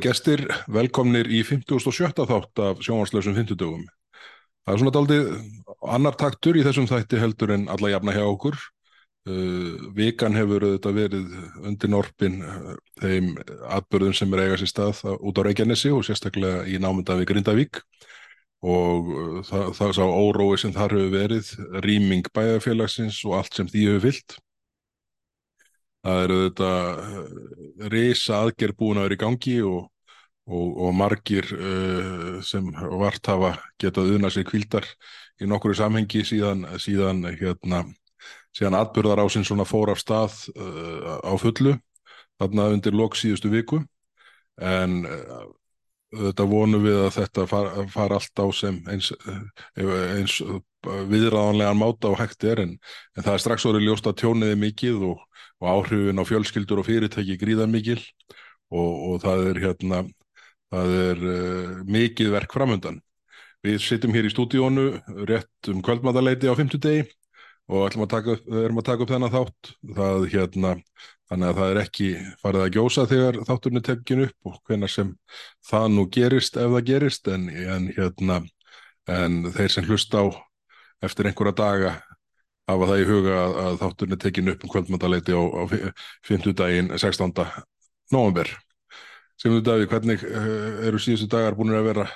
Góði gestir, velkomnir í 57. þátt af sjónvarslösum 50 dögum. Það er svona daldið annar taktur í þessum þætti heldur en alla jafna hjá okkur. Uh, vikan hefur þetta verið undir norpin uh, þeim atbörðum sem er eiga sér stað út á Reykjanesi og sérstaklega í námynda við Grindavík og uh, það, það sá órói sem þar hefur verið, rýming bæjarfélagsins og allt sem því hefur fyllt. Það eru þetta uh, reysa aðgerð búin að vera í gangi og, og, og margir uh, sem vart hafa getað uðna sér kvildar í nokkru samhengi síðan, síðan, hérna, síðan atbyrðar á sinn svona fór af stað uh, á fullu þarna undir lok síðustu viku. En uh, þetta vonum við að þetta fara far allt á sem eins, eins viðræðanlegan máta og hægt er en, en það er strax orðið ljóst að tjóniði mikið og, og áhrifin á fjölskyldur og fyrirtæki gríða mikil og, og það er hérna það er uh, mikið verk framöndan. Við sittum hér í stúdíónu rétt um kvöldmataleiti á fymtudegi og ætlum að taka, erum að taka upp þennan þátt það hérna Þannig að það er ekki farið að gjósa þegar þátturinn er tekkin upp og hvenar sem það nú gerist ef það gerist en, en, hérna, en þeir sem hlusta á eftir einhverja daga hafa það í huga að, að þátturinn er tekkin upp um kvöldmöndaleiti á, á 50 daginn 16. november. Semur Daví, hvernig uh, eru síðustu dagar búin að vera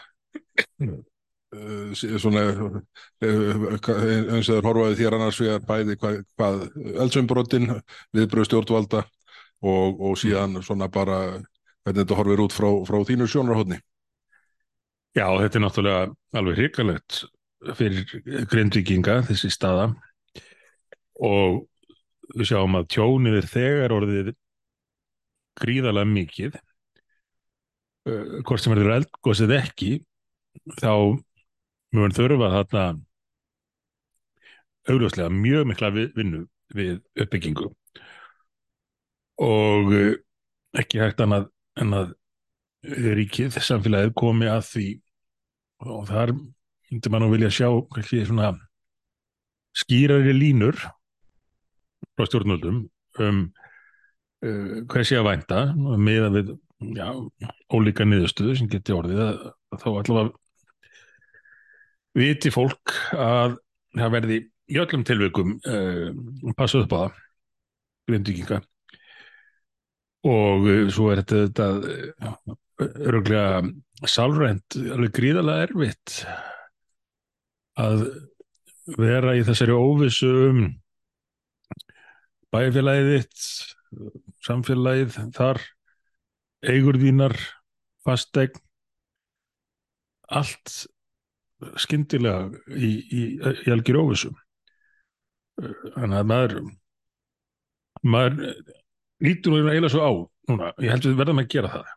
uh, svona uh, eins og það er horfaði þér annars við að bæði hvað, hvað eldsumbrottin viðbröð stjórnvalda og, og síðan svona bara hvernig þetta horfir út frá, frá þínu sjónarhóðni Já, þetta er náttúrulega alveg hrikalegt fyrir grindvikinga þessi staða. Og við sjáum að tjónið er þegar orðið gríðalega mikið hvort sem verður eldgóðsið ekki þá mjög þurfa þarna augljóslega mjög mikla vinnu við uppbyggingu. Og ekki hægt annað en að ríkið, samfélagið komi að því. Og þar myndi maður vilja sjá ekki svona skýrari línur frá stjórnvöldum um uh, hvað sé að vænta með að við já, ólíka niðurstöðu sem geti orðið að, að þá allavega viti fólk að það verði í öllum tilveikum uh, passa upp á það grindvikinga og uh, svo er þetta þetta öruglega sálrænt alveg gríðalega erfitt að vera í þessari óvissu um bæfélagið samfélagið þar eigur þínar fastegn allt skyndilega í, í, í algjör óvissu. Þannig að maður maður lítur nú eiginlega svo á núna, ég held að við verðum að gera það.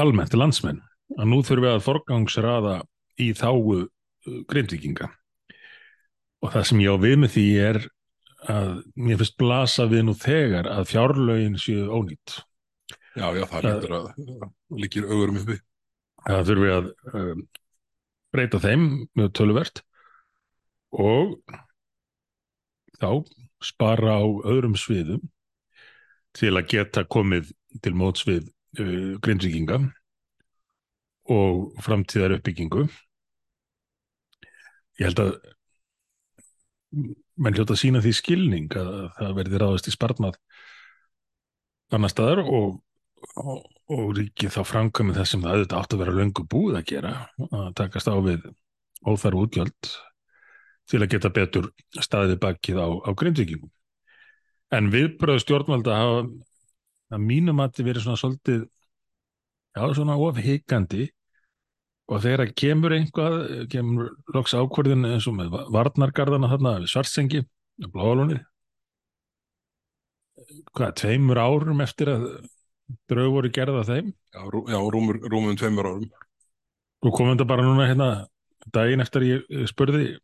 Almennt landsmenn að nú þurfum við að forgangsraða í þáu grindvikinga og það sem ég á við með því er að mér finnst blasa við nú þegar að fjárlögin séu ónýtt Já, já, það lítur að líkir augurum uppi. Það þurfum við að um, breyta þeim mjög töluvert og þá spara á öðrum sviðum til að geta komið til móts við uh, grindvikinga og framtíðar uppbyggingu ég held að menn hljóta að sína því skilning að það verði ráðist í spartnað annar staðar og, og, og ríkið þá framkvæmið það sem það auðvitað átt að vera löngu búið að gera að takast á við óþarf útgjöld til að geta betur staðið bakið á, á grindvikingum en viðbröðu stjórnvalda hafa að mínum að þið verið svona svolítið já svona ofhigandi og þegar kemur einhvað kemur loks ákvörðin eins og með varnargarðana þarna svartsengi og bláalunni hvað, tveimur árum eftir að draug voru gerða þeim. Já, rú, já rúmur, rúmum tveimur árum. Og komum þetta bara núna hérna daginn eftir ég spurði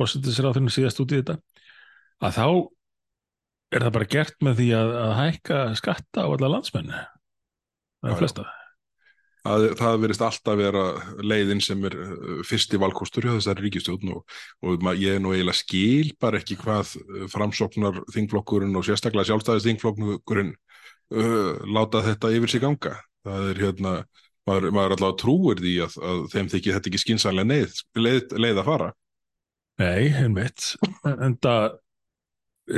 fórsettisráðurinn síðast út í þetta að þá er það bara gert með því að, að hækka skatta á alla landsmenni það er flesta? Það, það verist alltaf vera leiðin sem er fyrsti valkostur hjá þessari ríkistjóðn og, og ég er nú eiginlega skil bara ekki hvað framsóknar þingflokkurinn og sérstaklega sjálfstæðis þingflokkurinn uh, láta þetta yfir sig ganga. Það er hérna, maður, maður allavega trúir því að, að þeim þykir þetta ekki skinsanlega leið, leið, leið að fara. Nei, einmitt. En það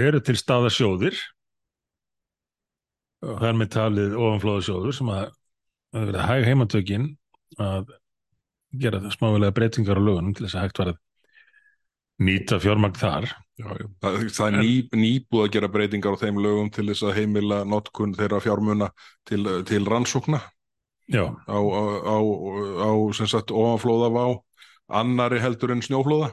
eru til staða sjóðir og það er með talið ofanflóða sjóður sem að það verið hæg heimatökin að gera smávilega breytingar á lögunum til þess að hægt var að nýta fjármagn þar. Já, já. Það, það er ný, nýbúð að gera breytingar á þeim lögum til þess að heimila notkun þeirra fjármuna til, til rannsókna. Já, á, á, á, á sem sagt ofanflóða vá annari heldur en snjóflóða.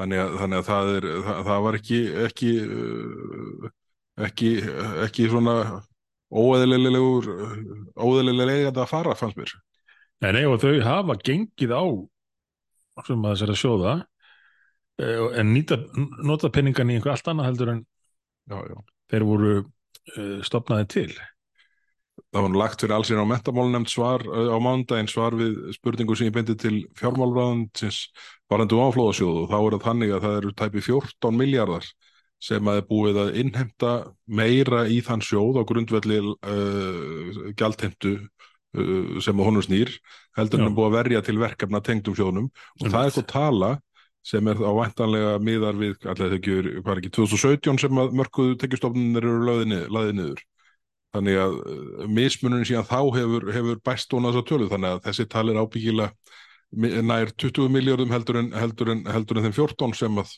Þannig að, þannig að það, er, það, það var ekki ekki uh, ekki, ekki svona óeðlilegur óeðlilega að fara fannst mér. Nei, nei, og þau hafa gengið á sem að þessara sjóða eh, en nýta, nota penningan í einhver allt annað heldur en já, já. þeir voru uh, stopnaði til. það var lagt fyrir alls í á mentamálunemnd svar uh, á mándaginn svar við spurningu sem ég beindi til fjármálurraðansins varandi áflóðasjóðu og þá er það þannig að það eru tæpi 14 miljardar sem að er búið að innhemta meira í þann sjóð á grundvelli uh, gjaldheimtu uh, sem að honum snýr heldur en er búið að verja til verkefna tengdum sjóðnum og það er svo tala sem er þá væntanlega miðar við, allir ekki, hvað er ekki 2017 sem að mörkuðu tekjustofnunir eru laðið niður. Þannig að uh, mismunin síðan þá hefur, hefur bæst hún að þessa tölu þannig að þessi tal er ábyggilega nær 20 miljardum heldur en, heldur en, heldur en þeim 14 sem að,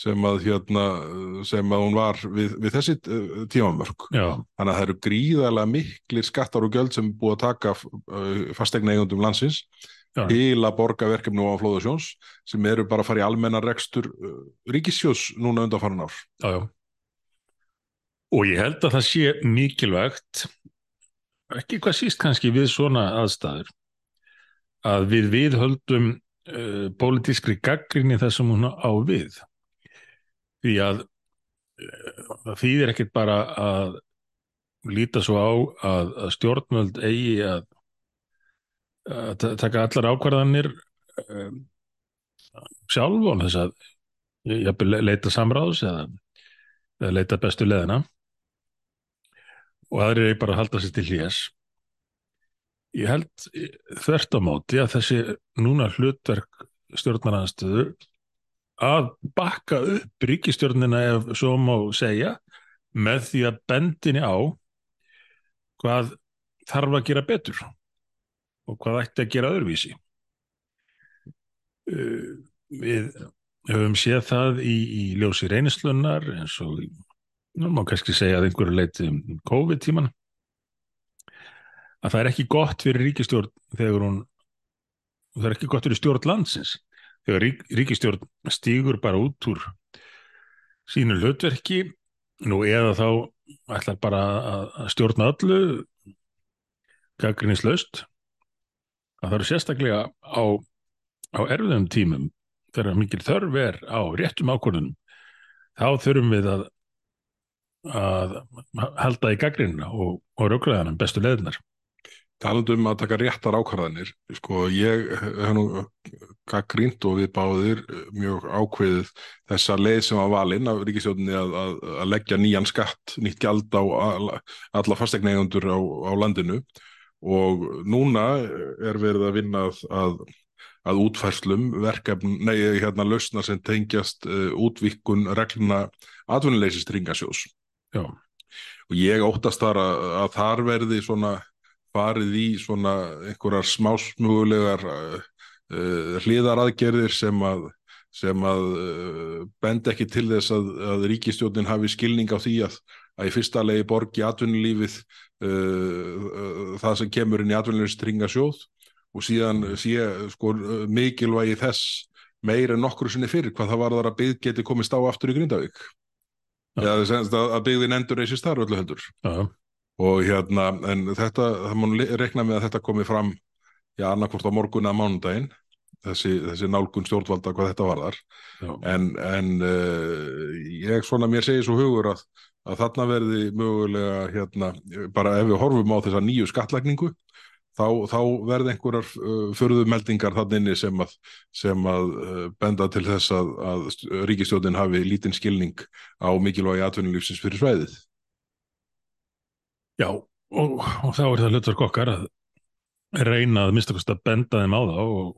sem að, hérna, sem að hún var við, við þessi uh, tímamörk. Já, Þannig að það eru gríðarlega miklir skattar og gjöld sem er búið að taka uh, fastegna eigundum landsins. Til að borga verkefni á flóðasjóns sem eru bara að fara í almenna rekstur uh, ríkissjós núna undanfarin ár. já, já. Og ég held að það sé mikilvægt, ekki hvað síst kannski við svona aðstæður, að við viðhöldum uh, pólitískri gaggrinni þessum hún á við. Því að uh, það þýðir ekkert bara að líta svo á að, að stjórnvöld eigi að, að ta- taka allar ákvarðanir um, sjálf og þess að jafnvel leita samráðs eða, eða leita bestu leðina og aðrir er bara að halda sér til hlés. Ég held eh, þvert á móti að þessi núna hlutverk stjórnaranstöðu að bakka upp ríkistjórnina ef svo má segja með því að bendinni á hvað þarf að gera betur og hvað ætti að gera öðruvísi. Uh, Við höfum séð það í, í ljósi reynislunar eins og nú má kannski segja að einhverju leiti um COVID-tíman að það er ekki gott fyrir ríkistjórn þegar hún það er ekki gott fyrir stjórn landsins þegar rík, ríkistjórn stígur bara út úr sínu hlutverki nú eða þá ætlar bara að, stjórna öllu gaggrinnislaust að það eru sérstaklega á, á erfiðum tímum þegar mikil þörf er á réttum ákvörðunum þá þurfum við að að halda í gaggrinna og, og raukraðanum bestu leðinar Talandi um að taka réttar ákvarðanir, sko ég hef nú gaggrínt og við báðir mjög ákveðið þessa leið sem var valinn af ríkistjóðinni að, að, að leggja nýjan skatt, nýtt gjald á alla, fastegneigjandur á, á landinu og núna er verið að vinna að, að, útfærslum verkefn, nei hérna lausna sem tengjast uh, útvikkun regluna atvinnuleysistringasjós Já, og ég óttast þar að, að þar verði svona farið í svona einhverjar smásmugulegar uh, uh, hliðaraðgerðir sem að sem að uh, bend ekki til þess að, að ríkistjórnin hafi skilning á því að, að í fyrsta legi borgi atvinnulífið uh, uh, það sem kemur inn í atvinnulífstringa sjóð og síðan sé sko mikilvægi þess meir en nokkru sinni fyrir hvað það var þar að byggð geti komist á aftur í Grindavík. Já. eða að, að byggðin endur reysist þar öllu heldur. Já, og hérna, en þetta það má le- reikna með að þetta komi fram já, annarkvort á morgun eða mánudaginn þessi, þessi nálgun stjórnvalda hvað þetta varðar. Já, en, en uh, ég svona mér segir svo hugur að, að þarna verði mögulega hérna, bara ef við horfum á þessa nýju skattlagningu þá, þá verði einhverjar uh, förðumeldingar þannig inni sem að, sem að uh, benda til þess að, að ríkistjóðin hafi lítinn skilning á mikilvægi atvinnulífsins fyrir svæðið Já, og, og þá er það hlutverk okkar að reyna að mista kost að benda þeim á þá og,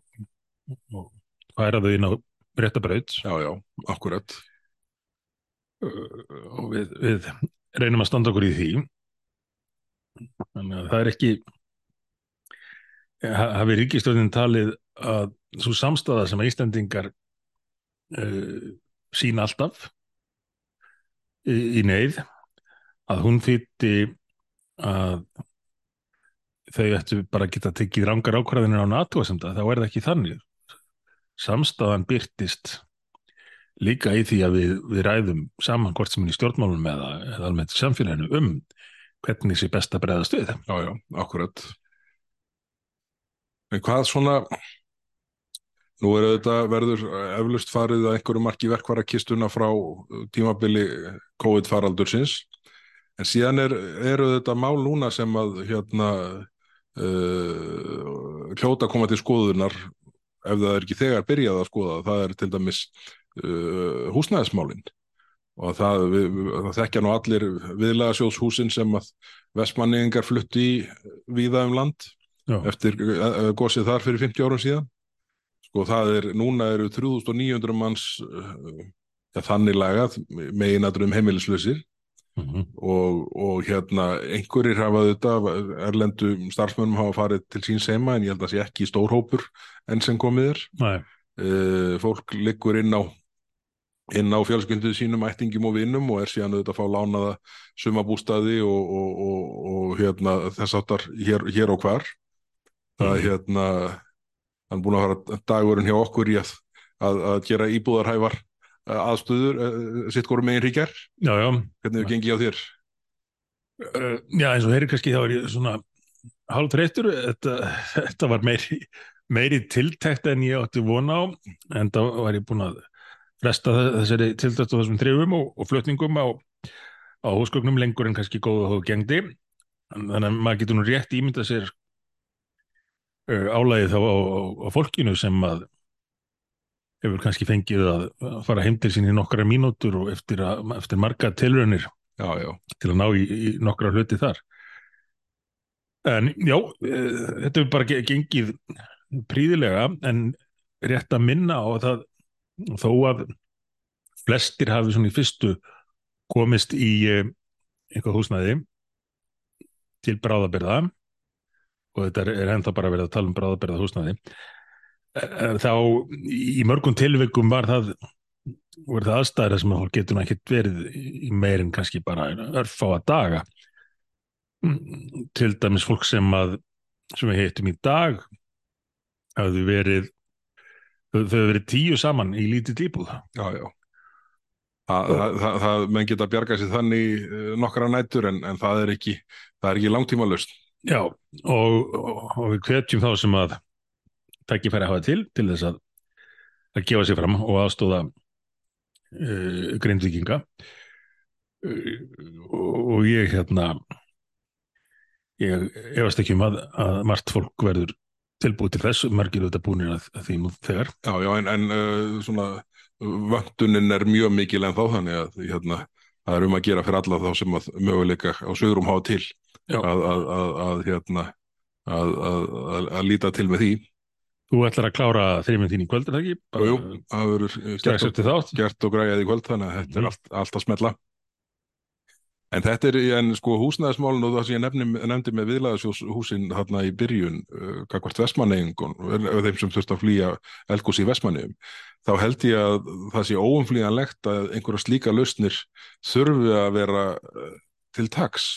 og færa þau inn á réttabraut Já, já, akkurat. Og við, við reynum að standa okkur í því. Þannig að það er ekki ha- hafi ríkistjórnin talið að svo samstæða sem að Íslendingar uh, sína alltaf í, í neyð að hún þýtti að þau ættu bara að geta tekið rangar ákvarðinir á NATO þá er það ekki þannig. Samstæðan byrtist líka í því að við, við ræðum saman hvort sem er í stjórnmálunum eða, eða almennt í samfélaginu um hvernig sé best að bregðast við. Já, já, akkurat. En hvað svona, nú er þetta verður eflust farið að einhverju marki verkvarakistuna frá tímabili COVID-faraldursins, en síðan er, eru þetta mál núna sem að hérna uh, hljóta koma til skoðunar ef það er ekki þegar byrjað að skoða, það er til dæmis uh, húsnæðismálinn og það, við, það þekkja nú allir viðlagasjóðshúsin sem að vestmanningar flutti í víða um land Já, eftir uh, gósið þar fyrir 50 árum síðan. Sko það er, núna eru 3900 manns uh, ja, þannig lagað meginadrum heimilislausir. Mhm, og, og hérna einhverjir hafa þetta, erlendu starfsmönnum hafa farið til síns heima en ég held að sé ekki stór hópur enn sem komið er. Uh, fólk liggur inn á inn á fjölskylduð sínum ættingum og vinnum og er síðan auðvitað að fá lánaða sumabústaði og, og, og, og hérna, þess áttar hér, hér og hvar það er Mhm. hérna hann er búin að fara dagurinn hjá okkur í að, að, að gera íbúðarhæfar eh, aðstöður uh, sitt hvorum megin ríkjar hvernig hefur gengið á þér? Uh, já, eins og heyri kannski þá er ég svona hálf þreyttur, þetta, þetta var meiri, meiri tiltækt en ég átti vona á, en þá var ég búin að fresta þe- þessari tiltækt á þessum þrifum og, og flutningum á, á húsgögnum lengur en kannski góða hóðu gengdi, þannig að maður getur nú rétt ímynda sér uh, álægið þá á, á, á fólkinu sem að hefur kannski fengið að fara heim til sín í nokkra mínútur og eftir, að, eftir marga já, til að ná í, í nokkra hluti þar. En já, e, þetta hefur bara ge- gengið príðilega en rétt að minna á að það þó að flestir hafi svona í fyrstu komist í e, eitthvað húsnæði til bráðabyrða og þetta er, ennþá bara verið að tala um bráðabyrða húsnæði e, e, þá í mörgum tilvikum var það voru það aðstæður sem að fólk getur nú ekkert verið í meir en kannski bara örfáa daga. Til dæmis fólk sem að sem við heitum í dag hafðu verið þau hefur verið tíu saman í lítið íbúð já, já. Það, það, það, það, menn geta bjargað sér þannig uh, nokkra nætur en, en það er ekki, það er ekki langtíma löst. Já, og, og, og við hvetjum þá sem að tækifæri hafa til til þess að, að gefa sér fram og aðstóða uh, grindvíkinga uh, og, og ég hérna ég efast ekki um að, að margt fólk verður tilbúið til þess, margir auðvitað búinir að, að því nú þegar. Já, já, en, en uh, svona vöntunin er mjög mikil en þá þannig að hérna, það er um að gera fyrir alla þá sem að möguleika á sögurum hafa til að, að, að, að hérna að, að, að, að líta til með því. Þú ætlar að klára þreyminn þín í kvöld, er það ekki? Jú, jú, það verður gert, og, græðið í kvöld þannig að þetta Mhm. er allt, allt að smetla. En þetta er, en sko húsnæðismálun og það sem ég nefni, nefndi með viðlaðashúsin þarna í byrjun, uh, kakvart Vestmannegingun, þeim sem þurft að flýja eldgós í Vestmannegum, þá held ég að það sé óumflýjanlegt að einhverja slíka lausnir þurfi að vera uh, til taks.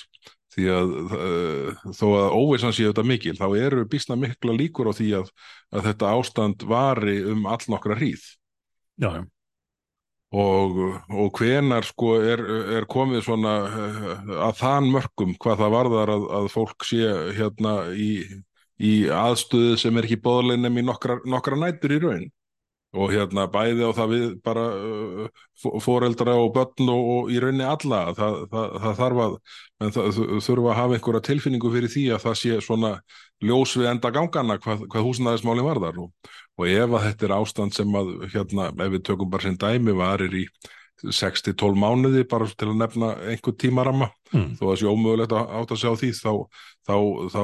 Því að uh, þó að óvissan sé þetta mikil, þá eru býstna mikla líkur á því að, að þetta ástand vari um all nokkra hríð Já, já. Og, og hvenar sko er, er komið svona eh, að þann mörgum hvað það varðar að, að fólk sé hérna í, í aðstöðu sem er ekki bóðlega nefn í nokkra, nokkra nætur í raun og hérna bæði á það við bara uh, foreldra og börn og, og í rauninni alla það, það, það þarf að það þurfa að hafa einhverja tilfinningu fyrir því að það sé svona ljós við enda gangana hvað, hvað húsnæðismáli varðar og, og ef að þetta er ástand sem að hérna ef við tökum bara sem dæmi varir í 6-12 mánuði bara til að nefna einhver tímaramma mm. þó að sé ómögulegt að átt að sjá því þá, þá, þá,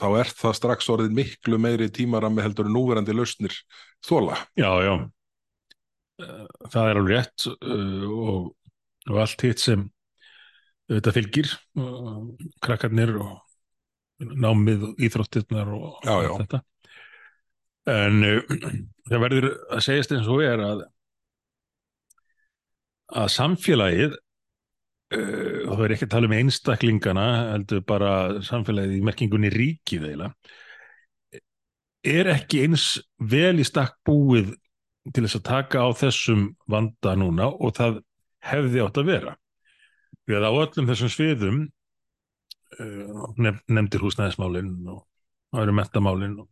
þá er það strax orðið miklu meiri tímarammi heldur en núverandi lausnir þóla. Já, já. Eh, Það er alveg rétt uh, og, og allt hitt sem þetta fylgir, uh, krakkarnir og námið og íþróttirnar og Já, já. þetta. En það verður að segjast eins og er að að samfélagið uh, það er ekki að tala um einstaklingana heldur bara samfélagið í merkingunni ríkið eiginlega er ekki eins vel í stakk búið til þess að taka á þessum vanda núna og það hefði átt að vera. Því að á öllum þessum sviðum uh, nef nefndir húsnæðismálin og það eru mentamálin og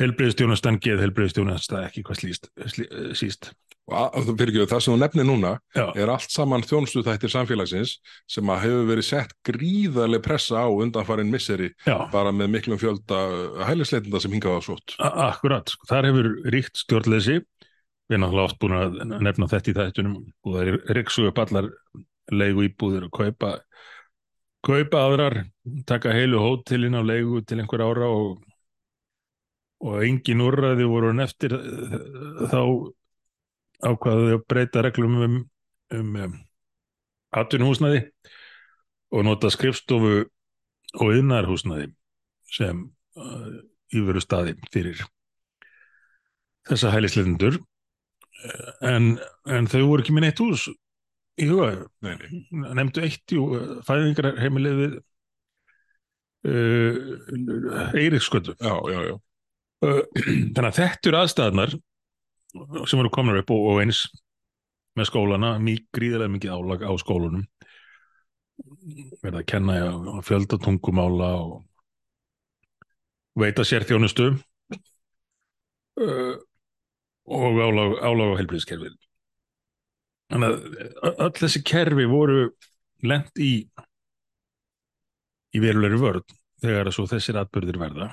helbriðstjónastan geð helbriðstjónastan ekki hvað slíst, slí, eh, síst. Fyrir það sem þú nefnir núna Já, er allt saman þjónustu þættir samfélagsins sem að hefur verið sett gríðarlega pressa á undanfarin misseri já bara með miklum fjölda hælisleitenda sem hingað á svott. akkurat. Sko, þar hefur ríkt stjórnleysi. Við erum náttúrulega oft búin að nefna þetta í þættunum og það er riksu upp allar leigu íbúðir og kaupa kaupa aðrar, taka heilu hótelin á leigu til einhver ára og og engin úrræði voru hann eftir eh, þá ákvaðu þau að breyta reglum um, um, um atvinnuhúsnæði og nota skrifstofu og yðnarhúsnæði sem uh, íveru staði fyrir þessa hælisleitundur en, en þau voru ekki með neitt hús í huga nefndu eitt í fæðingarheimilið við uh, Eiríkskötu. Uh, þannig að þetta eru aðstæðnar sem eru komnar upp og, og eins með skólana, mjög gríðilega mikið álag á skólunum. Verða að kenna á, á fjölda tungumála og veita sér þjónustu uh, og álag, álag á helbriðskerfið þannig að öll þessi kerfi voru lent í í verulegri vörð þegar þessir atbyrðir verða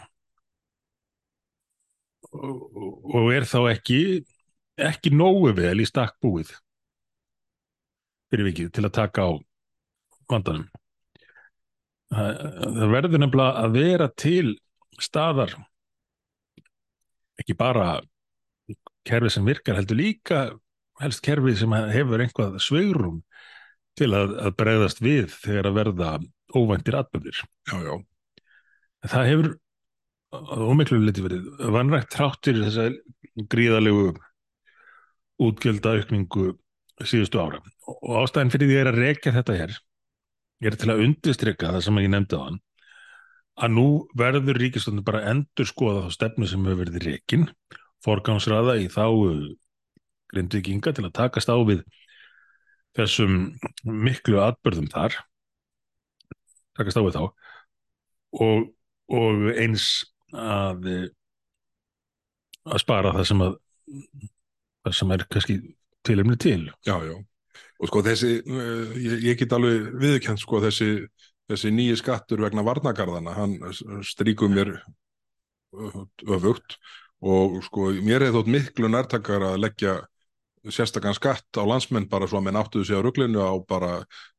og, og- er þá ekki ekki nógu vel í stakk búið fyrir vikið til að taka á vandanum. Það, verður nefnilega að vera til staðar ekki bara kerfi sem virkar heldur líka helst kerfi sem hefur einhvað sveigrum til að, að bregðast við þegar að verða óvæntir atbyrðir það hefur ómiklu liti verið vanrægt þráttir þessa gríðalegu útgjölda aukningu síðustu ára. Og ástæðin fyrir því er að rekja þetta hér er til að undistrykka það sem ég nefndi á hann að nú verður ríkistöndin bara endur skoða þá stefnu sem hefur verið rekin forgámsraða í þá grindvikinga til að takast á við þessum miklu atbörðum þar takast á við þá og, og eins að að spara það sem að það sem er kannski tilumni til. Já, já. Og sko þessi, uh, ég, ég get alveg viðkjönd sko þessi, þessi nýji skattur vegna varnagarðana, hann stríkur mér öfugt. Og sko mér hefði þótt miklu nærtakar að leggja sérstakann skatt á landsmenn bara svo að menn áttuðu sig á ruglinu á bara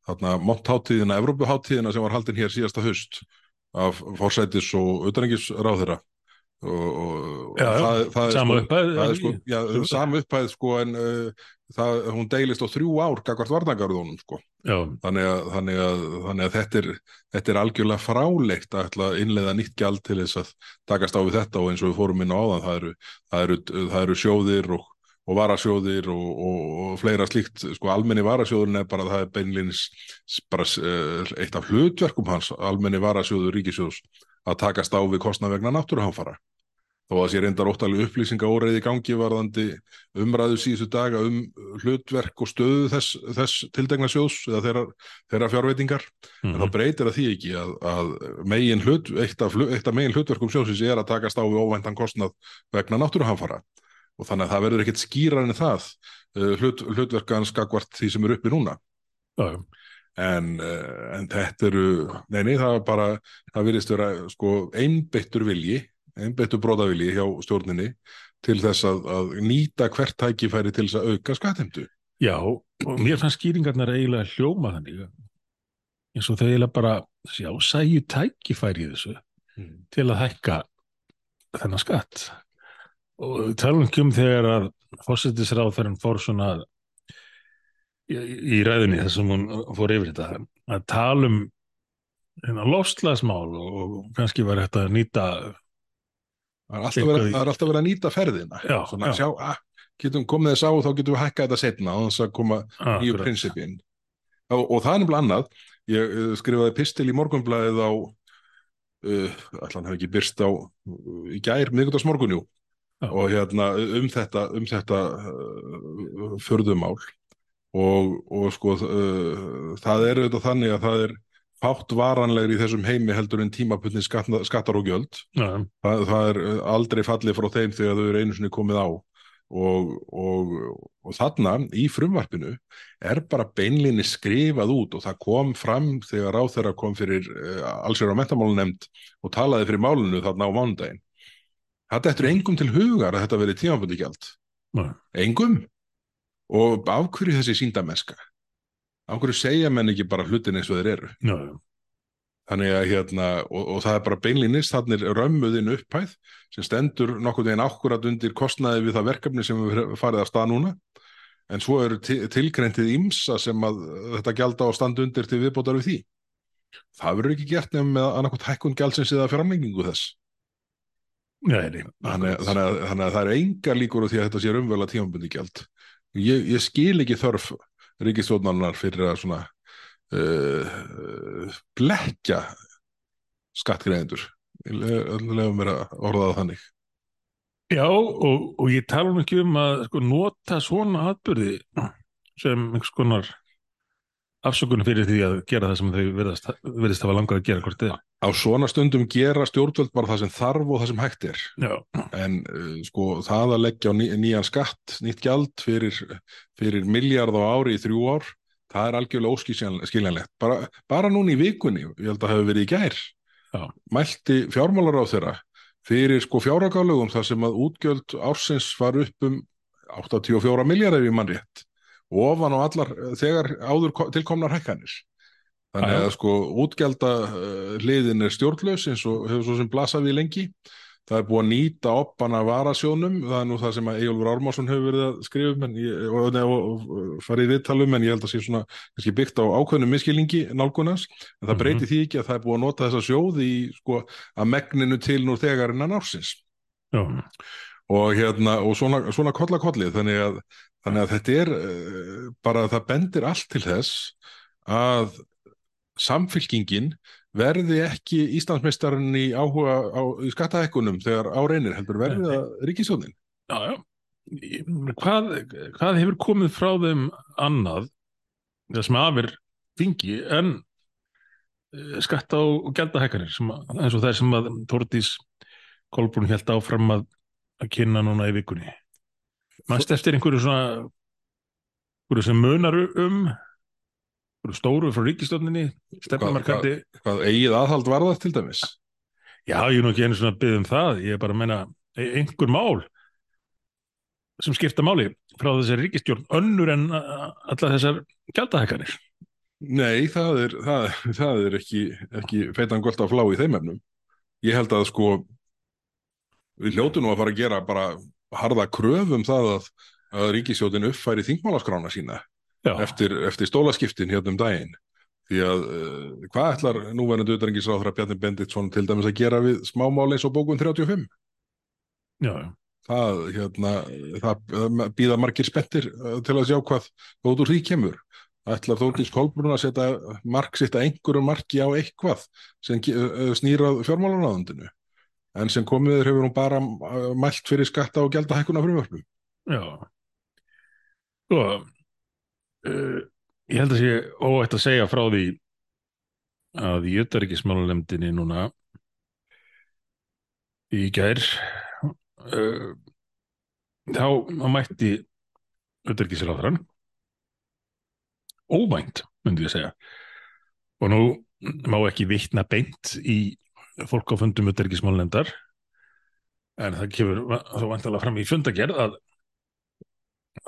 þarna montháttíðina, Evrópuháttíðina sem var haldin hér síðasta haust af forsætis og utanengisráðþeirra og, sama sko, upphæð sko, sama upphæð. sko en uh, það, hún deilist á þrjú ár gagvart varnagarðunum sko. Þannig að, þannig að, þannig að þetta, er, þetta er algjörlega frálegt að innleiða nýtt gjald til þess að takast á við þetta og eins og við fórum inn á áðan það eru, það eru, það eru sjóðir og, og varasjóðir og, og, og fleira slíkt, sko almenni varasjóðurinn er bara það er beinlinis bara eh, eitt af hlutverkum hans almenni varasjóður ríkisjóðs að takast á við kostnað vegna náttúruhamfara. Þó að sé reyndar óttalega upplýsinga óreiði gangi varðandi umræðu síðustu daga um hlutverk og stöðu þess, þess tildegna sjóðs eða þeirra, þeirra fjárveitingar. En þá mhm, breytir það því ekki að, að megin hlut, eitt af, eitt af megin hlutverkum sjóðsins er að takast á við óvæntan kostnað vegna náttúruhamfara og þannig að það verður ekkert skýrar en það uh, hlut, hlutverkans skakvart því sem er uppi núna. En, uh, en þetta eru nei, nei, það er bara, það virðist vera sko einbeittur vilji einbeittur brotavilji hjá stjórninni til þess að, að nýta hvert tækifæri til þess að auka skattheimtu. Já og mér fannst skýringarnar eiginlega hljóma þannig eins og þau eiginlega bara sjá sæju tækifæri í þessu til að hækka þennan skatt og talum ekki um þegar að fórsetisráþurinn fór svona í, í ræðinni þess að hún fór yfir þetta að tala um lofslagsmál og kannski var þetta að nýta Það er alltaf verið, er alltaf verið að nýta ferðina Já, svona já. sjá, að, getum komið þess á og þá getum við hækkað þetta setna og þess að koma nýju Akkurat. prinsipin og, og það er nefnilega annað ég uh, skrifaði pistil í morgunblæðið á uh, allan hef ekki byrst á uh, í gær miðgutarsmorgunjú Já. Og hérna um þetta um þetta uh, förðumál og, og sko uh, það er auðvitað þannig að það er fátt varanlegri í þessum heimi heldur en tímabundin skatna, skattar og gjöld. Já, það, er uh, aldrei fallið frá þeim þegar þau eru einu sinni komið á. Og, og, og þarna í frumvarpinu er bara beinlinni skrifað út og það kom fram þegar ráþeira kom fyrir uh, allsir á mentamálunemnd og talaði fyrir málinu þarna á mánudaginn þetta eftir engum til hugar að þetta verið tímabundi gjald engum og af hverju þessi síndameska af hverju segja menn ekki bara hlutin eins og þeir eru já, Þannig að hérna, og, og það er bara beinlínis, þannig er römmuðin upphæð sem stendur nokkuð veginn ákkurat undir kostnaði við það verkefni sem við farið af stað núna. En svo eru til, tilgreintið ímsa sem að þetta gjalda á standi undir til viðbótar við því. Það verður ekki gert nefnum með annarkot hækkun gjaldsins eða framlengingu þess. Nei, Þannig, þannig, að, þannig að það eru engar líkur á því að þetta sé raunverulega tímabundi gjald. Ég, ég skil ekki þörf ríkistjórnarinnar fyrir að svona uh, blekja skattgreðendur. Leifum mér að orða það þannig. Já, og, og ég tala nú ekki um að sko, nota svona atbyrði sem einhvers konar afsökunum fyrir því að gera það sem þau virðast, virðist hafa langar að gera hvort þið. Á svona stundum gera stjórnvöld bara það sem þarf og það sem hægt er. Já, En uh, sko það að leggja ný, nýjan skatt, nýtt gjald fyrir, fyrir miljard á ári í þrjú ár, það er algjörlega óskiljanlegt. Bara, bara núna í vikunni, ég held að það hefur verið í gær, Já. mælti fjármálar á þeirra fyrir sko fjáragálugum þar sem að útgjöld ársins var upp um 84 miljardar í mann rétt og ofan á allar eh, þegar áður ko- tilkomnar hækkanir. Þannig já. að sko útgjalda uh, hliðin er stjórnlaus eins og hefur svo sem blasað við lengi. Það er búið að nýta oppana varasjónum, það er nú það sem að Eyjólfur Ármásson hefur verið að skrifa um en ég, og, og, og farið viðtalum en ég held að sé svona kannski byggt á ákveðnum miskilningi nálgunans, en það Mhm. breyti því ekki að það er búið að nota þessa sjóði í sko að megninu til nú þegar innan ársins já, og hérna og svona, svona kolla kollið þannig að, þannig að þetta er uh, bara það bendir allt til þess að samfylkingin verði ekki Íslandsmeistarinn í áhuga á í skattahækkunum þegar á reynir heldur verði Nei. það ríkisjónin já, já. Ég- Hvað, hvað hefur komið frá þeim annað, það sem afir þingi, en eh, skatta og að- eins og þær sem að Þórdís Kolbrún held áfram að, að kynna núna í vikunni. Manst eftir einhverju svona, einhverju sem munar um, einhverju stóru frá ríkistofninni, stefnumarkandi. hvað eigið aðhald var það til dæmis Já, ég er nú ekki einu svona að byggja um það, ég er bara að meina e- einhver mál sem skipta máli frá þessari ríkistjórn önnur en allar þessar gjaldahækkanir. Nei, það er, það, það er ekki, ekki feitan gott að flá í þeim efnum. Ég held að sko við hljótu nú að fara að gera bara harða kröfum það að, að ríkisjótin uppfæri þingmálaskrána sína eftir, eftir stólaskiptin hérna um daginn. Því að uh, hvað ætlar núverandi utanríkisráðra Bjarni Benditsson til dæmis að gera við smámál eins og bókun 35? já, já. Það, hérna, það býða margir spettir uh, til að sjá hvað úr því kemur. Ætlar Þórdís Kolbrún að setja mark sitt að einhverju marki á eitthvað sem uh, snýrað fjármálanáðundinu en sem komiður hefur hún bara uh, mælt fyrir skatta og gjaldahækkuna frumvörpum. Já. Sko, uh, ég held að sé óætt að segja frá því að jötaríkismálulemdini núna í gær uh, þá mætti jötaríkisráðran óvænt, myndi ég segja og nú má ekki vitna beint í fólk á fundum jötaríkismálulemdar en það kemur þá vantalega fram í fundagerð að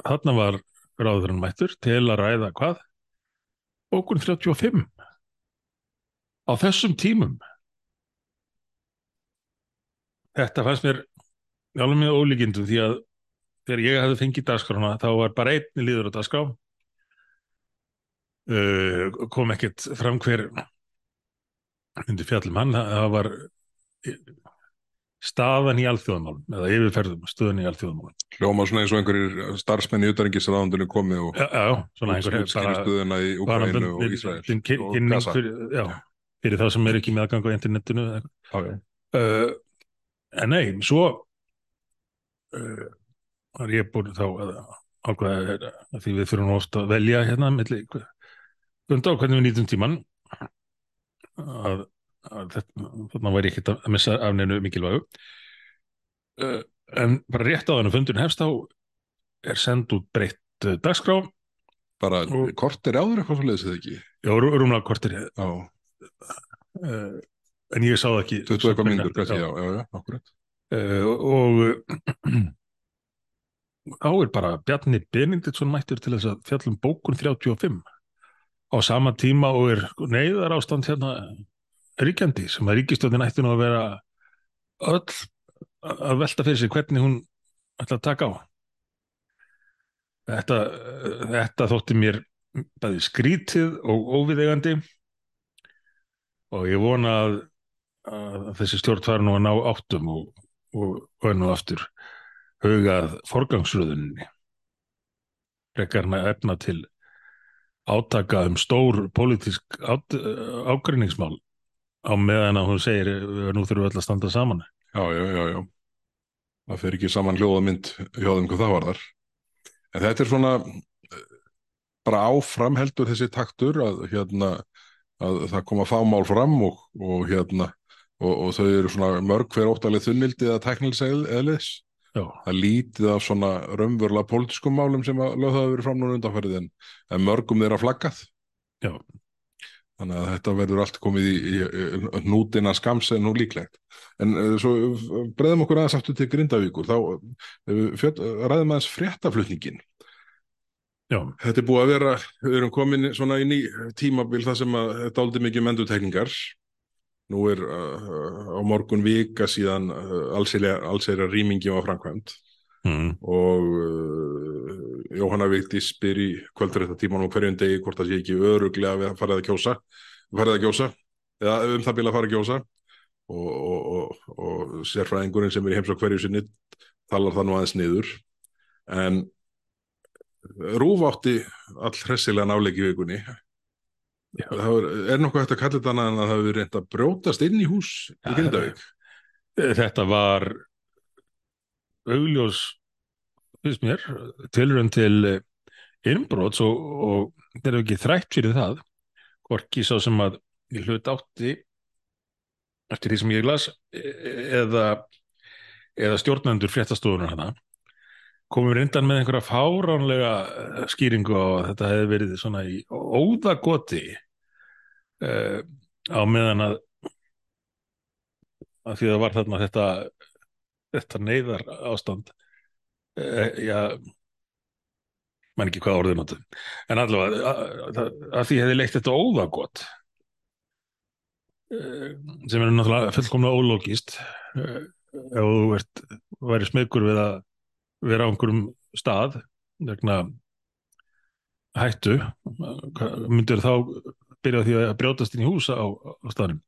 þarna var ráðurinn mættur til að ræða hvað? Bókun 35 á þessum tímum. Þetta fannst mér alveg með ólíkindum því að þegar ég hefði fengið dagskrána þá var bara einni líður á dagskrá. Uh, kom ekkert fram hver undir fjallum hann, það var staðan í alþjóðamálum eða yfirferðum stöðan í alþjóðamálum Hljóma svona eins og einhverjir starfsmenn í utanengisraðandunum komið og skýrst stöðuna í Ukraínu og kyn- og Gaza. já, fyrir þá sem er ekki með aðgang á internetinu já. uh, en nei, svo uh, var ég búin þá að ákveða að því við fyrir nú ofta að velja hérna á hvernig við nýtum tíman að, að þetta, þarna væri ekkert að missa af neinu mikilvægu. Uh, en bara rétt á þannig fundun hefst þá er send út breytt uh, dagskrá. Bara Og- kortir áður eitthvað svo leiðis eða ekki? Já, rú- rúmlega kortir uh, en ég sá það ekki. 20 eitthvað mínútur kannski, já, já, já, akkurat og þá er bara Bjarni Beninditsson mættur til þess að fjallum bókun 35 á sama tíma og er neyðar ástand hérna ríkjandi sem að ríkistjóðin ætti nú að vera öll að velta fyrir sig hvernig hún ætla að taka á. Þetta, þetta þótti mér bæði skrítið og óviðegandi og ég vona að, að þessi stjórn fari nú að ná áttum og, og, og enn og aftur hugað forgangsröðunni að efna til átaka um stór pólitísk át, ágreiningsmál á meðan að hún segir "Eh, nú þurfum við öll að standa saman. Já, já, já, já. Það fer ekki saman hljóðamynd þeim hvað það var þar En þetta er svona eh, bara áfram heldur þessi taktur að hérna að það koma fámál fram og, og hérna og, og þau eru svona mörg hver óttalega þunnildi eða teknilsegð eðlis Já, er lítið af svona raunverulega pólitískum málum sem að lögð hafa verið fram núna undanfærið en, en mörgum þeirra flaggað. Já. Þannig að þetta verður allt komið í, í, í nútina skams en nú líklegt. En uh, svo uh, breyðum okkur aðeins aftur til Grindavíkur, þá fjöld, uh, ræðum aðeins fréttaflutningin. já, Þetta er búið að vera, við erum komin svona inn í tímabil þar sem að þetta áldi mikið mendutekningar. Nú er uh, á morgun vika síðan uh, allsherja rýmingi var framkvæmt mm, og uh, Jóhanna Vigdís spyr í kvöldrættatímanum á hverjum degi hvort það sé ekki öruglega við að farið að kjósa farið að kjósa, eða um það bila að fara að kjósa. Og, og, og, og sérfræðingurinn sem er í heims á hverju sinni talar það nú aðeins niður. En Rúf átti all hressilega náleiki vikunni Já. Það er, nokkuð hægt að kalla þetta annað en að það hefur reynd að brjótast inn í hús í Já, Grindavík þetta var augljós finnst mér, tilurinn til innbrots og, og þeir eru ekki þrætt fyrir það hvorki sá sem að ég hlut átti eftir því sem ég las e- eða, eða stjórnendur fréttastofunar hana komum reyndan með einhverja fáránlega eh, skýringu að þetta hefði verið svona í óðagoti uh, á meðan að að því það var þarna þetta þetta neyðar ástand uh, já mann ekki hvað orðið notu en allavega að, að, að því hefði leitt þetta óðagott uh, sem er náttúrulega fullkomlega ólógist ef þú væri smegur við að vera á einhverjum stað vegna hættu myndir þá byrja því að brjótast inn í hús á, á staðnum.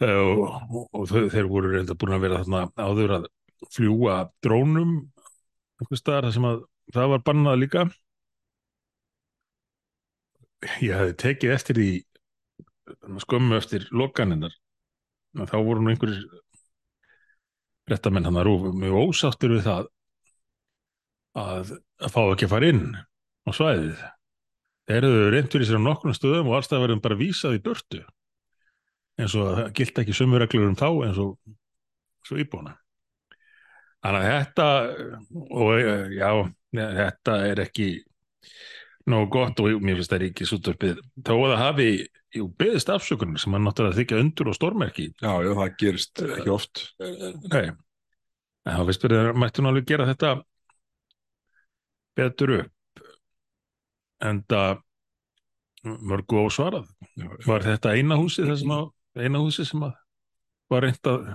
Eh, og, og þau, þeir voru reynda búin að vera þarna áður að fljúa drónum einhvers staðar sem að það var bannað líka. Ég hefði tekið eftir því skömmu eftir lokaninnar þá voru nú einhverjir réttamenn hann að rúfa mjög ósáttur við það að, að fá ekki að fara inn á svæðið. Þeir eru reyndur í sér á nokkrum stöðum og allstað verðum bara vísað í burtu eins og það gilt ekki sömu reglur um þá eins og svo íbúna þannig að þetta og eh, já, þetta er ekki nógu gott og mér finnst það ríkis útvarpið þó að það hafi jú, beðist afsökunum sem hann náttúrulega þykja undur og stórmerki Já, já, það gerist ekki oft Nei, en þá finnst verið að mættu náttúrulega gera þetta betur upp en það mörgu ósvarað. Var þetta eina húsi sem að, eina húsi sem að var reynd að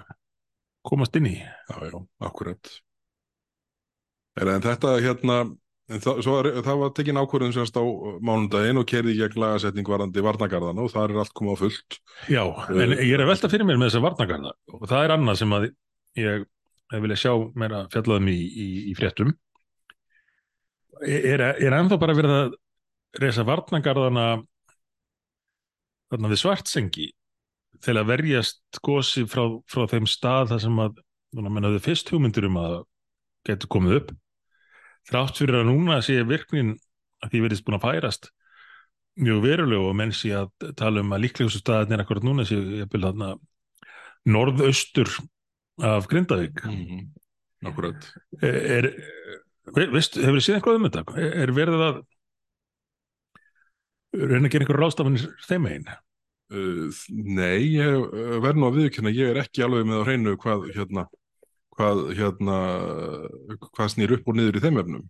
komast inn í? Já, já, akkurat. En þetta hérna, en það, er, það var tekin ákvörðum semst á mánundaginn og kerði gegn lagasetning varandi varnagarðana og það er allt komið á fullt. Já, en ég er að velta fyrir mér með þessa varnagarða og það er annað sem að ég vilja sjá meira fjallaðum í, í, í fréttum. Er, er ennþá bara verið að reysa varnagarðana þarna við svartsengi til að verjast gósi frá, frá þeim stað þar sem að, menn hafði fyrst hugmyndir um að getur komið upp þrátt fyrir að núna sé virknin að því verðist búin að færast mjög veruleg og menn sé að tala um að líklegustu staðin er akkurat núna sé ég vil þarna norðaustur af Grindavík mm -hmm. Akkurat er, veist, hefur þið séð eitthvað um þetta? Er, er verið að reyna að gera einhverju rástafanir þeim einn? Uh, nei, ég verð nú að viðkynna ég er ekki alveg með að hreinu hvað hérna hvað, hérna, hvað snýr upp og niður í þeim efnum.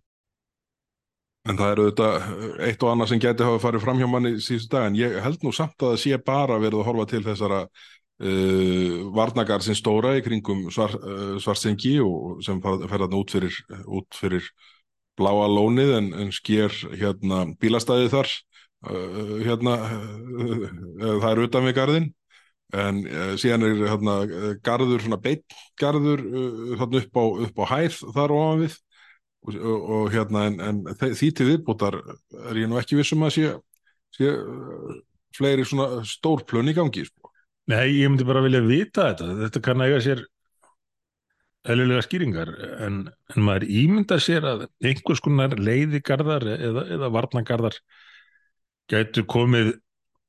En það eru auðvitað eitt og annað sem geti hafa farið fram hjá manni síðustu dag, en ég held nú samt að það sé bara verið að horfa til þessara uh, varnagar sem stóra í kringum svar, uh, svarsengi og sem fer þarna út fyrir, út fyrir bláa lónið en, en sker hérna bílastæði þar, uh, hérna, það er utan við gardinn en uh, síðan er hérna garður, svona beitgarður þarna upp á, upp á hæð þar ofan við og, og, og hérna en, en því til viðbútar er ég nú ekki vissum að sé, sé fleiri svona stórplön í gangi sko. Nei, ég myndi bara vilja vita þetta, þetta kann að eiga sér eðlulega skýringar en, en maður ímynda sér að einhvers konar leiðigarðar eða, eða varnagarðar gætu komið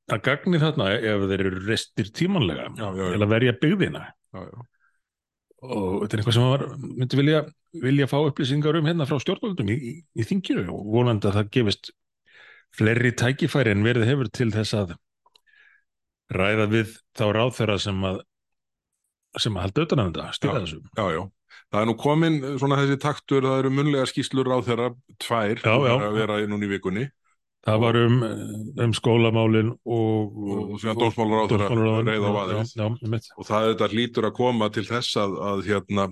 að gagni þarna ef þeir eru restir tímanlega já, já, já. til að verja byggðina. Og þetta er eitthvað sem maður myndi vilja, vilja fá upplýsingar um hérna frá stjórnvöldum í, í, í þinginu og vonandi að það gefist fleiri tækifæri en verið hefur til þess að ræða við þá ráðþöra sem að sem að halda auðvitað um þetta, styrja þessu. Já, já, það er nú komin svona þessi taktur, það eru munlega skýslur ráðþöra tvær að vera núna í vikunni Það var um, um skólamálin og, og, og dómsmálar á þeirra reyð á vaðið. og það þetta lítur að koma til þess að, að, hérna,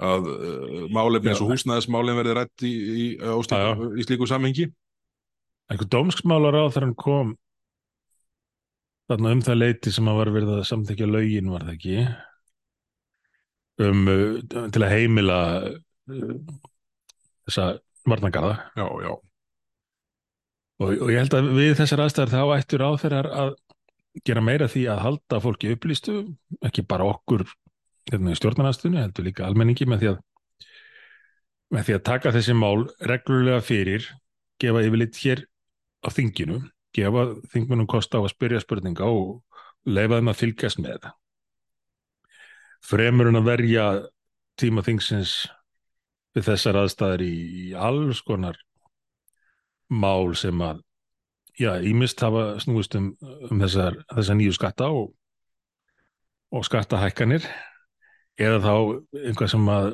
að uh, málefni eins og húsnæðismálin verði rætt í, í, í, í slíku samhengi. Einhver dómsmálar á þeirra kom þarna um það leiti sem að var verið að samþykja lögin var það ekki? Um uh, til að heimila uh, þessa varnagarða Já, já Og, og ég held að við þessar aðstæðar þá ættur á þeirra að gera meira því að halda fólki upplýstu, ekki bara okkur hérna stjórnarnastunni, heldur líka almenningi með því að með því að taka þessi mál reglulega fyrir, gefa yfirleitt hér á þinginu, gefa þingunum kost á að spyrja spurninga og leifa þeim að fylgjast með. Fremurinn að verja tíma þingsins við þessar aðstæðar í, í alls konar mál sem að já, ímist hafa snúist um, um þessar, þessar nýju skatta og, og skattahækkanir eða þá einhvað sem að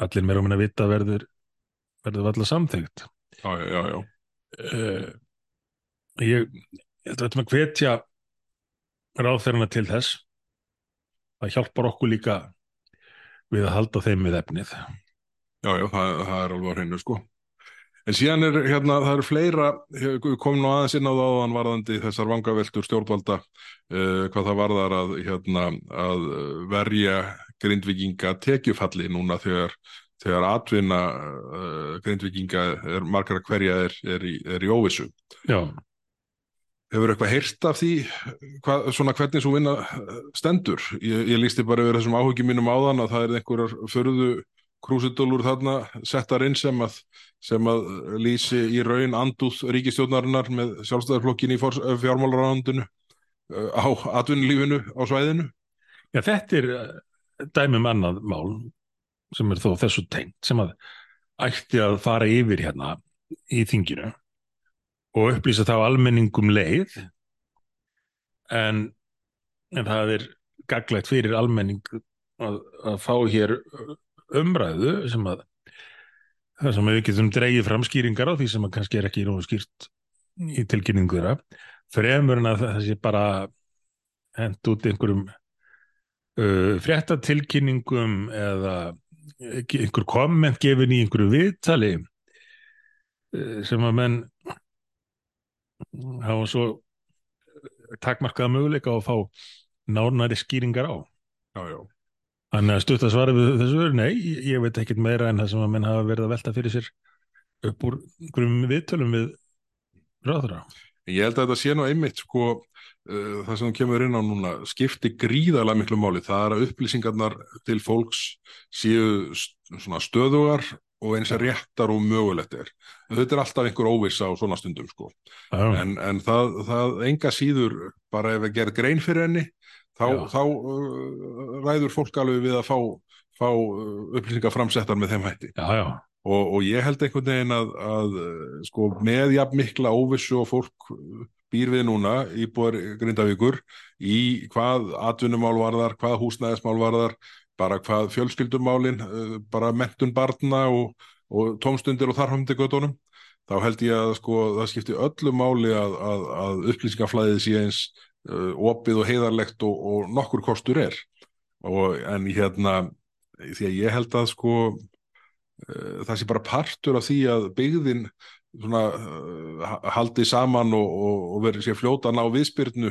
allir meira um að vita verður verður allar samþygt Já, já, já uh, Ég þetta veitum að hvetja ráðferðina til þess það hjálpar okkur líka við að halda þeim við efnið. Já, já, það, það er alveg að hreinu sko En síðan er, hérna, það eru fleira, komum nú aðeins inn á það áðan varðandi þessar vangaveltur stjórnvalda, uh, hvað það varðar að, hérna, að verja grindvikinga tekjufalli núna þegar, þegar atvinna uh, grindvikinga er margar hverja er, er, í, er í óvissu. Já. Hefur eitthvað heyrt af því, hvað, svona hvernig svo vinna stendur? Ég, ég lísti bara yfir þessum áhugjum mínum áðan að það er einhverjar förðu krúsidólur þarna settar inn sem að, sem að lýsi í raun andúð ríkistjónarinnar með sjálfstæðarflokkin í fjármálaráðundinu uh, á atvinnulífinu á svæðinu. Já, þetta er uh, dæmum annað mál sem er þó þessu tengt sem að ætti að fara yfir hérna í þinginu og upplýsa þá almenningum leið en, en það er gaglegt fyrir almenning að, að fá hér umræðu sem að það sem við getum dreigið fram skýringar á því sem að kannski er ekki nógu skýrt í tilkynningu þeirra fremur en að það sé bara hend út einhverjum uh, fréttatilkynningum eða einhver komment gefin í einhverju viðtali uh, sem að menn hafa svo takmarkaða möguleika að fá nánari skýringar á Já, já. Þannig að stutt að svara við þessu er nei, ég veit ekkert meira en það sem að menn hafa verið að velta fyrir sér upp úr einhverjum viðtölum við ráðra. Ég held að þetta sé nú einmitt sko uh, það sem þú kemur inn á núna skipti gríðarlega miklu máli. Það er að upplýsingarnar til fólks séu svona stöðugar og eins er réttar og mögulegt er. Þetta er alltaf einhver óvissa á svona stundum sko. En, en það, það enga síður bara ef við gerum grein fyrir henni þá, þá uh, ræður fólk alveg við að fá, fá uh, upplýsingar framsettar með þeim hætti. já, já, Og, og ég held einhvern veginn að, að uh, sko, með jafn mikla óvissu og fólk uh, býr við núna í búar Grindavíkur í hvað atvinnumál varðar, hvað húsnæðismál varðar, bara hvað fjölskyldumálin, bara mentun barna og, og tómstundir og þarfamdi göttunum, þá held ég að sko, það skipti öllu máli að, að, að upplýsingaflæðið sé eins opið og heiðarlegt og, og nokkur kostur er. Og, en hérna, því að ég held að sko eh, það sé bara partur af því að byggðin svona uh, haldi saman og, og, verið sér fljóta að ná viðspyrnu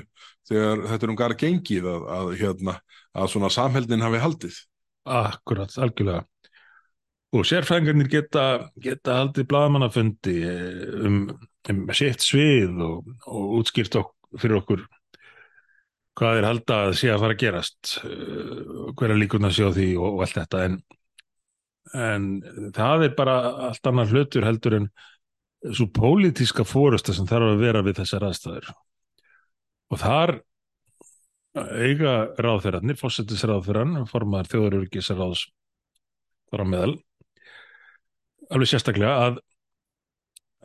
þegar þetta er um gara gengið að, að, hérna, að svona samheldin hafi haldið. akkurat, algjörlega. Og sérfræðingarnir geta, geta haldið blaðmannafundi eh, um, um sitt svið og, útskýrt ok fyrir okkur hvað er halda að sé að fara að gerast, uh, hverja líkurnar sé á því og, og allt þetta, en, en það er bara allt annar hlutur heldur en svo pólitíska fórusta sem þarf að vera við þessar aðstæður. Og þar eiga ráðferðarnir, fórsetisráðferðan, formar þjóðarurgisráðs þar á meðal, alveg sérstaklega að,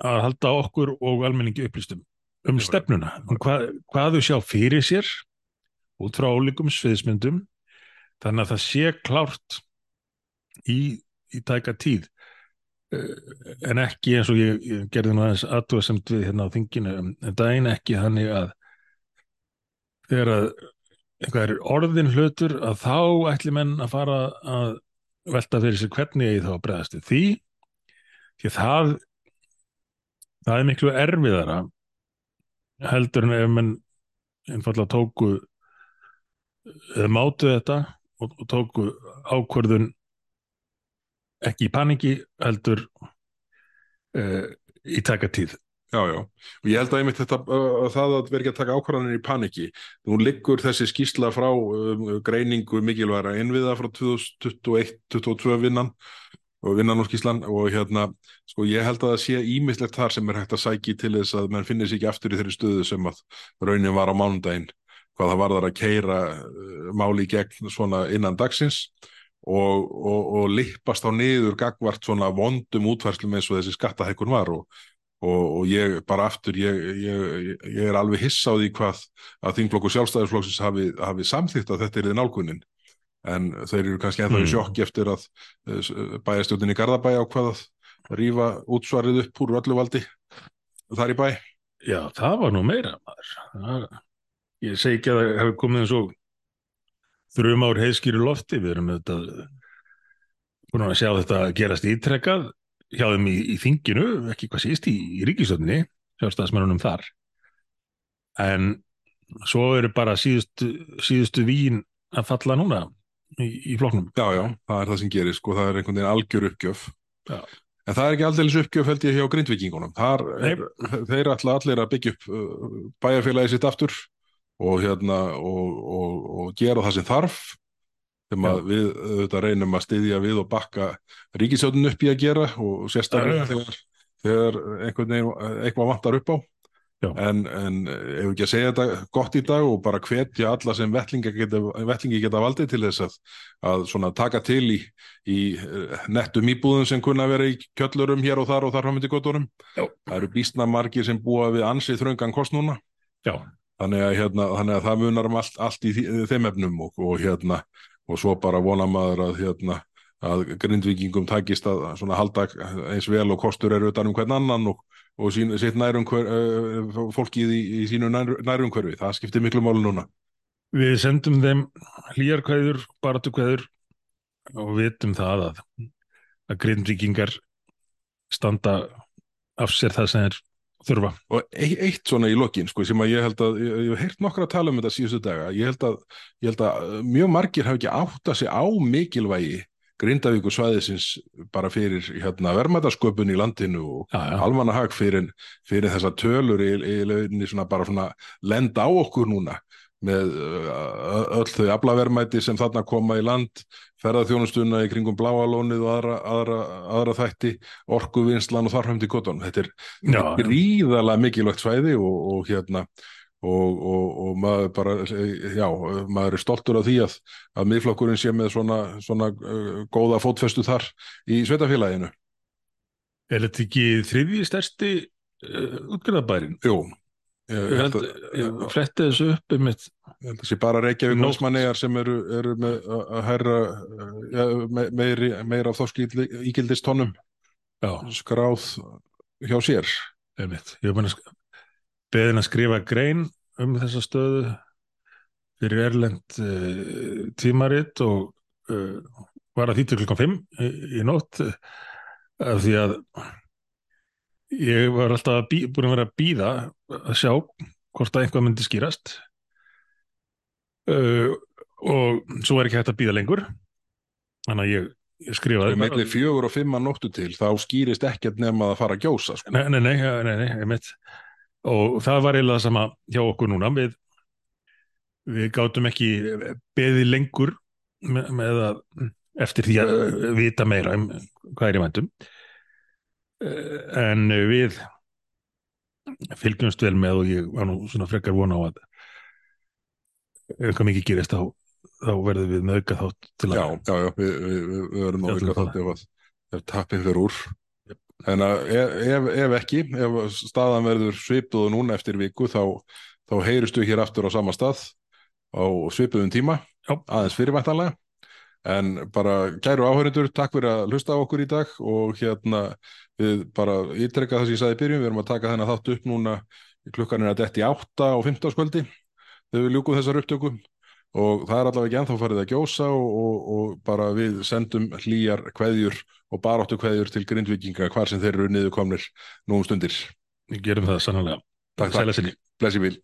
að halda okkur og almenningi upplýstum um stefnuna, hvað, hvað þau sjá fyrir sér út frá ólíkum sviðismyndum, þannig að það sé klárt í, í tæka tíð. Eh, en ekki eins og ég, ég gerði nú aðeins aðtúasemt við hérna á þinginu um daginn ekki þannig að þegar að eitthvað er orðin hlutur að þá ætli menn að fara að velta fyrir sér hvernig ég þá að bregðast því því að það það er miklu erfiðara heldur en ef menn einfallega tóku mátu þetta og, og tóku ákvörðun ekki í paniki heldur uh, í taka tíð. Já, já, og ég held að einmitt þetta, uh, það að vera ekki að taka ákvarðanir í paniki, nú liggur þessi skýsla frá um, greiningu mikilværa innviða frá 2021-2022 vinnan og vinnan og skýslan og hérna, sko ég held að það sé ímislegt þar sem er hægt að sæki til þess að mann finnir sér ekki aftur í þeirri stöðu sem að raunin var á mánudaginn, hvað það varðar að keira uh, máli í gegn svona innan dagsins og, og, og lippast á niður gagvart svona vondum útfærslum eins og þessi skattahækkun var og og, og ég bara aftur, ég, ég, ég er alveg hiss á því hvað að þingflokku sjálfstæðisflokksins hafi, hafi samþýtt að þetta er þið nálgunin en þeir eru kannski ennþá í Mm. sjokki eftir að bæjastjóðin í Garðabæ á hvað að rífa útsvarið upp úr öllu valdi þar í bæ. Já, það var nú meira maður. Ég segi ekki að það hefur komið eins og þrjum ár heiðskýru lofti, við erum auðvitað búin að sjá þetta gerast ítrekkað hjá þeim í, í þinginu, ekki hvað síst í, í ríkistöndinni, sjálfstæðismennunum þar. En svo eru bara síðustu, síðustu vín að falla núna í, í flokknum. Já, já, það er það sem gerist, sko, það er einhvern veginn algjör uppgjöf. Já. En það er ekki aldeilis uppgjöf held ég hjá grindvikingunum. Þar er, þeir ætla allir að byggja upp uh, bæjarfélagi sitt aftur og, hérna, og, og, og gera það sem þarf sem við auðvitað reynum að styðja við og bakka ríkisjóðin upp í að gera og sérstaklega þegar, þegar einhvern veginn eitthvað vantar upp á. En, en ef ekki að segja þetta gott í dag og bara hvetja alla sem vettlingi geta, geta valdið til þess að, að taka til í, í eh, nettum íbúðum sem kunna vera í kjöllurum hér og þar og þar framöndi gótturum. Já. Það eru býstna margir sem búa við ansið þröngan kost núna. Já, þannig að, hérna, þannig að það munar um allt, allt í þeim efnum og, og hérna og svo bara vona maður að hérna að grindvikingum takist að svona halda eins vel og kostur eru utan um hvern annan og, og sín, sitt nærum hver, uh, fólkið í, í sínu nær, nærum hverfi. Það skiptir miklu máli núna. Við sendum þeim hlýjarkvæður, baratukvæður og vitum það að, að grindvikingar standa af sér það sem er þurfa. Og eitt, eitt svona í lokin, sko, sem að ég held að, ég hef heyrt nokkra að tala um þetta síðustu daga, ég held að, ég held að mjög margir hafi ekki átt að segja á mikilvægi Grindavíkur svæðisins bara fyrir hérna, vermaðarsköpun í landinu og almanahag fyrir, fyrir þessa tölur í, í launinni svona bara svona lenda á okkur núna með uh, öll þau aflavermæti sem þarna koma í land ferðarþjónustuna í kringum bláalónið og aðra, aðra, aðra þætti orkuvinnslan og þarfæmdi kotun þetta er gríðalega mikilvægt svæði og, og hérna og, og, og maður bara já, maður er stoltur af því að að miðflokkurinn sé með svona, svona uh, góða fótfestu þar í sveitafélaginu Er þetta ekki þriðji stærsti uh, útgjörðabærin? Jú, ég Ég ég fletti þessu upp um mitt. Ég held að sé bara Reykjavík Nótt. Nósmannegar sem eru, eru með að hærra ja, me, meiri, meira af þoski ígildistónum Já, skráð hjá sér. er mitt. Ég hef búin að beðin að skrifa grein um þessa stöðu fyrir Erlend uh, tímarit og uh, var að til klukkan 5 í, í nótt uh, af því að ég var alltaf búin að vera að býða að sjá hvort að einhvað myndi skýrast uh, og svo er ekki hægt að býða lengur þannig að ég, ég skrifaði milli fjögur og fimm að nóttu til þá skýrist ekkert nema að fara að gjósa. Sko. Nei, nei, nei, nei, nei, einmitt. Og það var eiginlega sama hjá okkur núna. Við, við gátum ekki beðið lengur með, með að eftir því að uh, vita meira um hvað er í vændum. En við fylgjumst vel með og ég var nú svona frekar vona á að ef eitthvað mikið gerist þá, þá verðum við með auka þátt til að Já, já, já, við, við, við, verðum Fjallum auka það. þátt ef, ef tappin fyrir úr. En að ef, ef, ef ekki, ef staðan verður svipuðu núna eftir viku þá, þá heyristu hér aftur á sama stað á svipuðum tíma, Já. aðeins fyrirvæntanlega. En bara kæru áhörindur, takk fyrir að hlusta á okkur í dag og hérna við bara ítrekka það sem ég sagði í byrjun, við erum að taka þennan þátt upp núna klukkan er að detti átta á fimmtárskvöldi þegar við ljúkum þessar upptökum og það er allavega ekki ennþá farið að gjósa og, og, og bara við sendum hlýjar kveðjur og baráttu kveðjur til grindvikinga hvar sem þeir eru niður komnir nú um stundir. við gerum það sannlega. Takk, takk. Sæla sinni. Blessi bíl.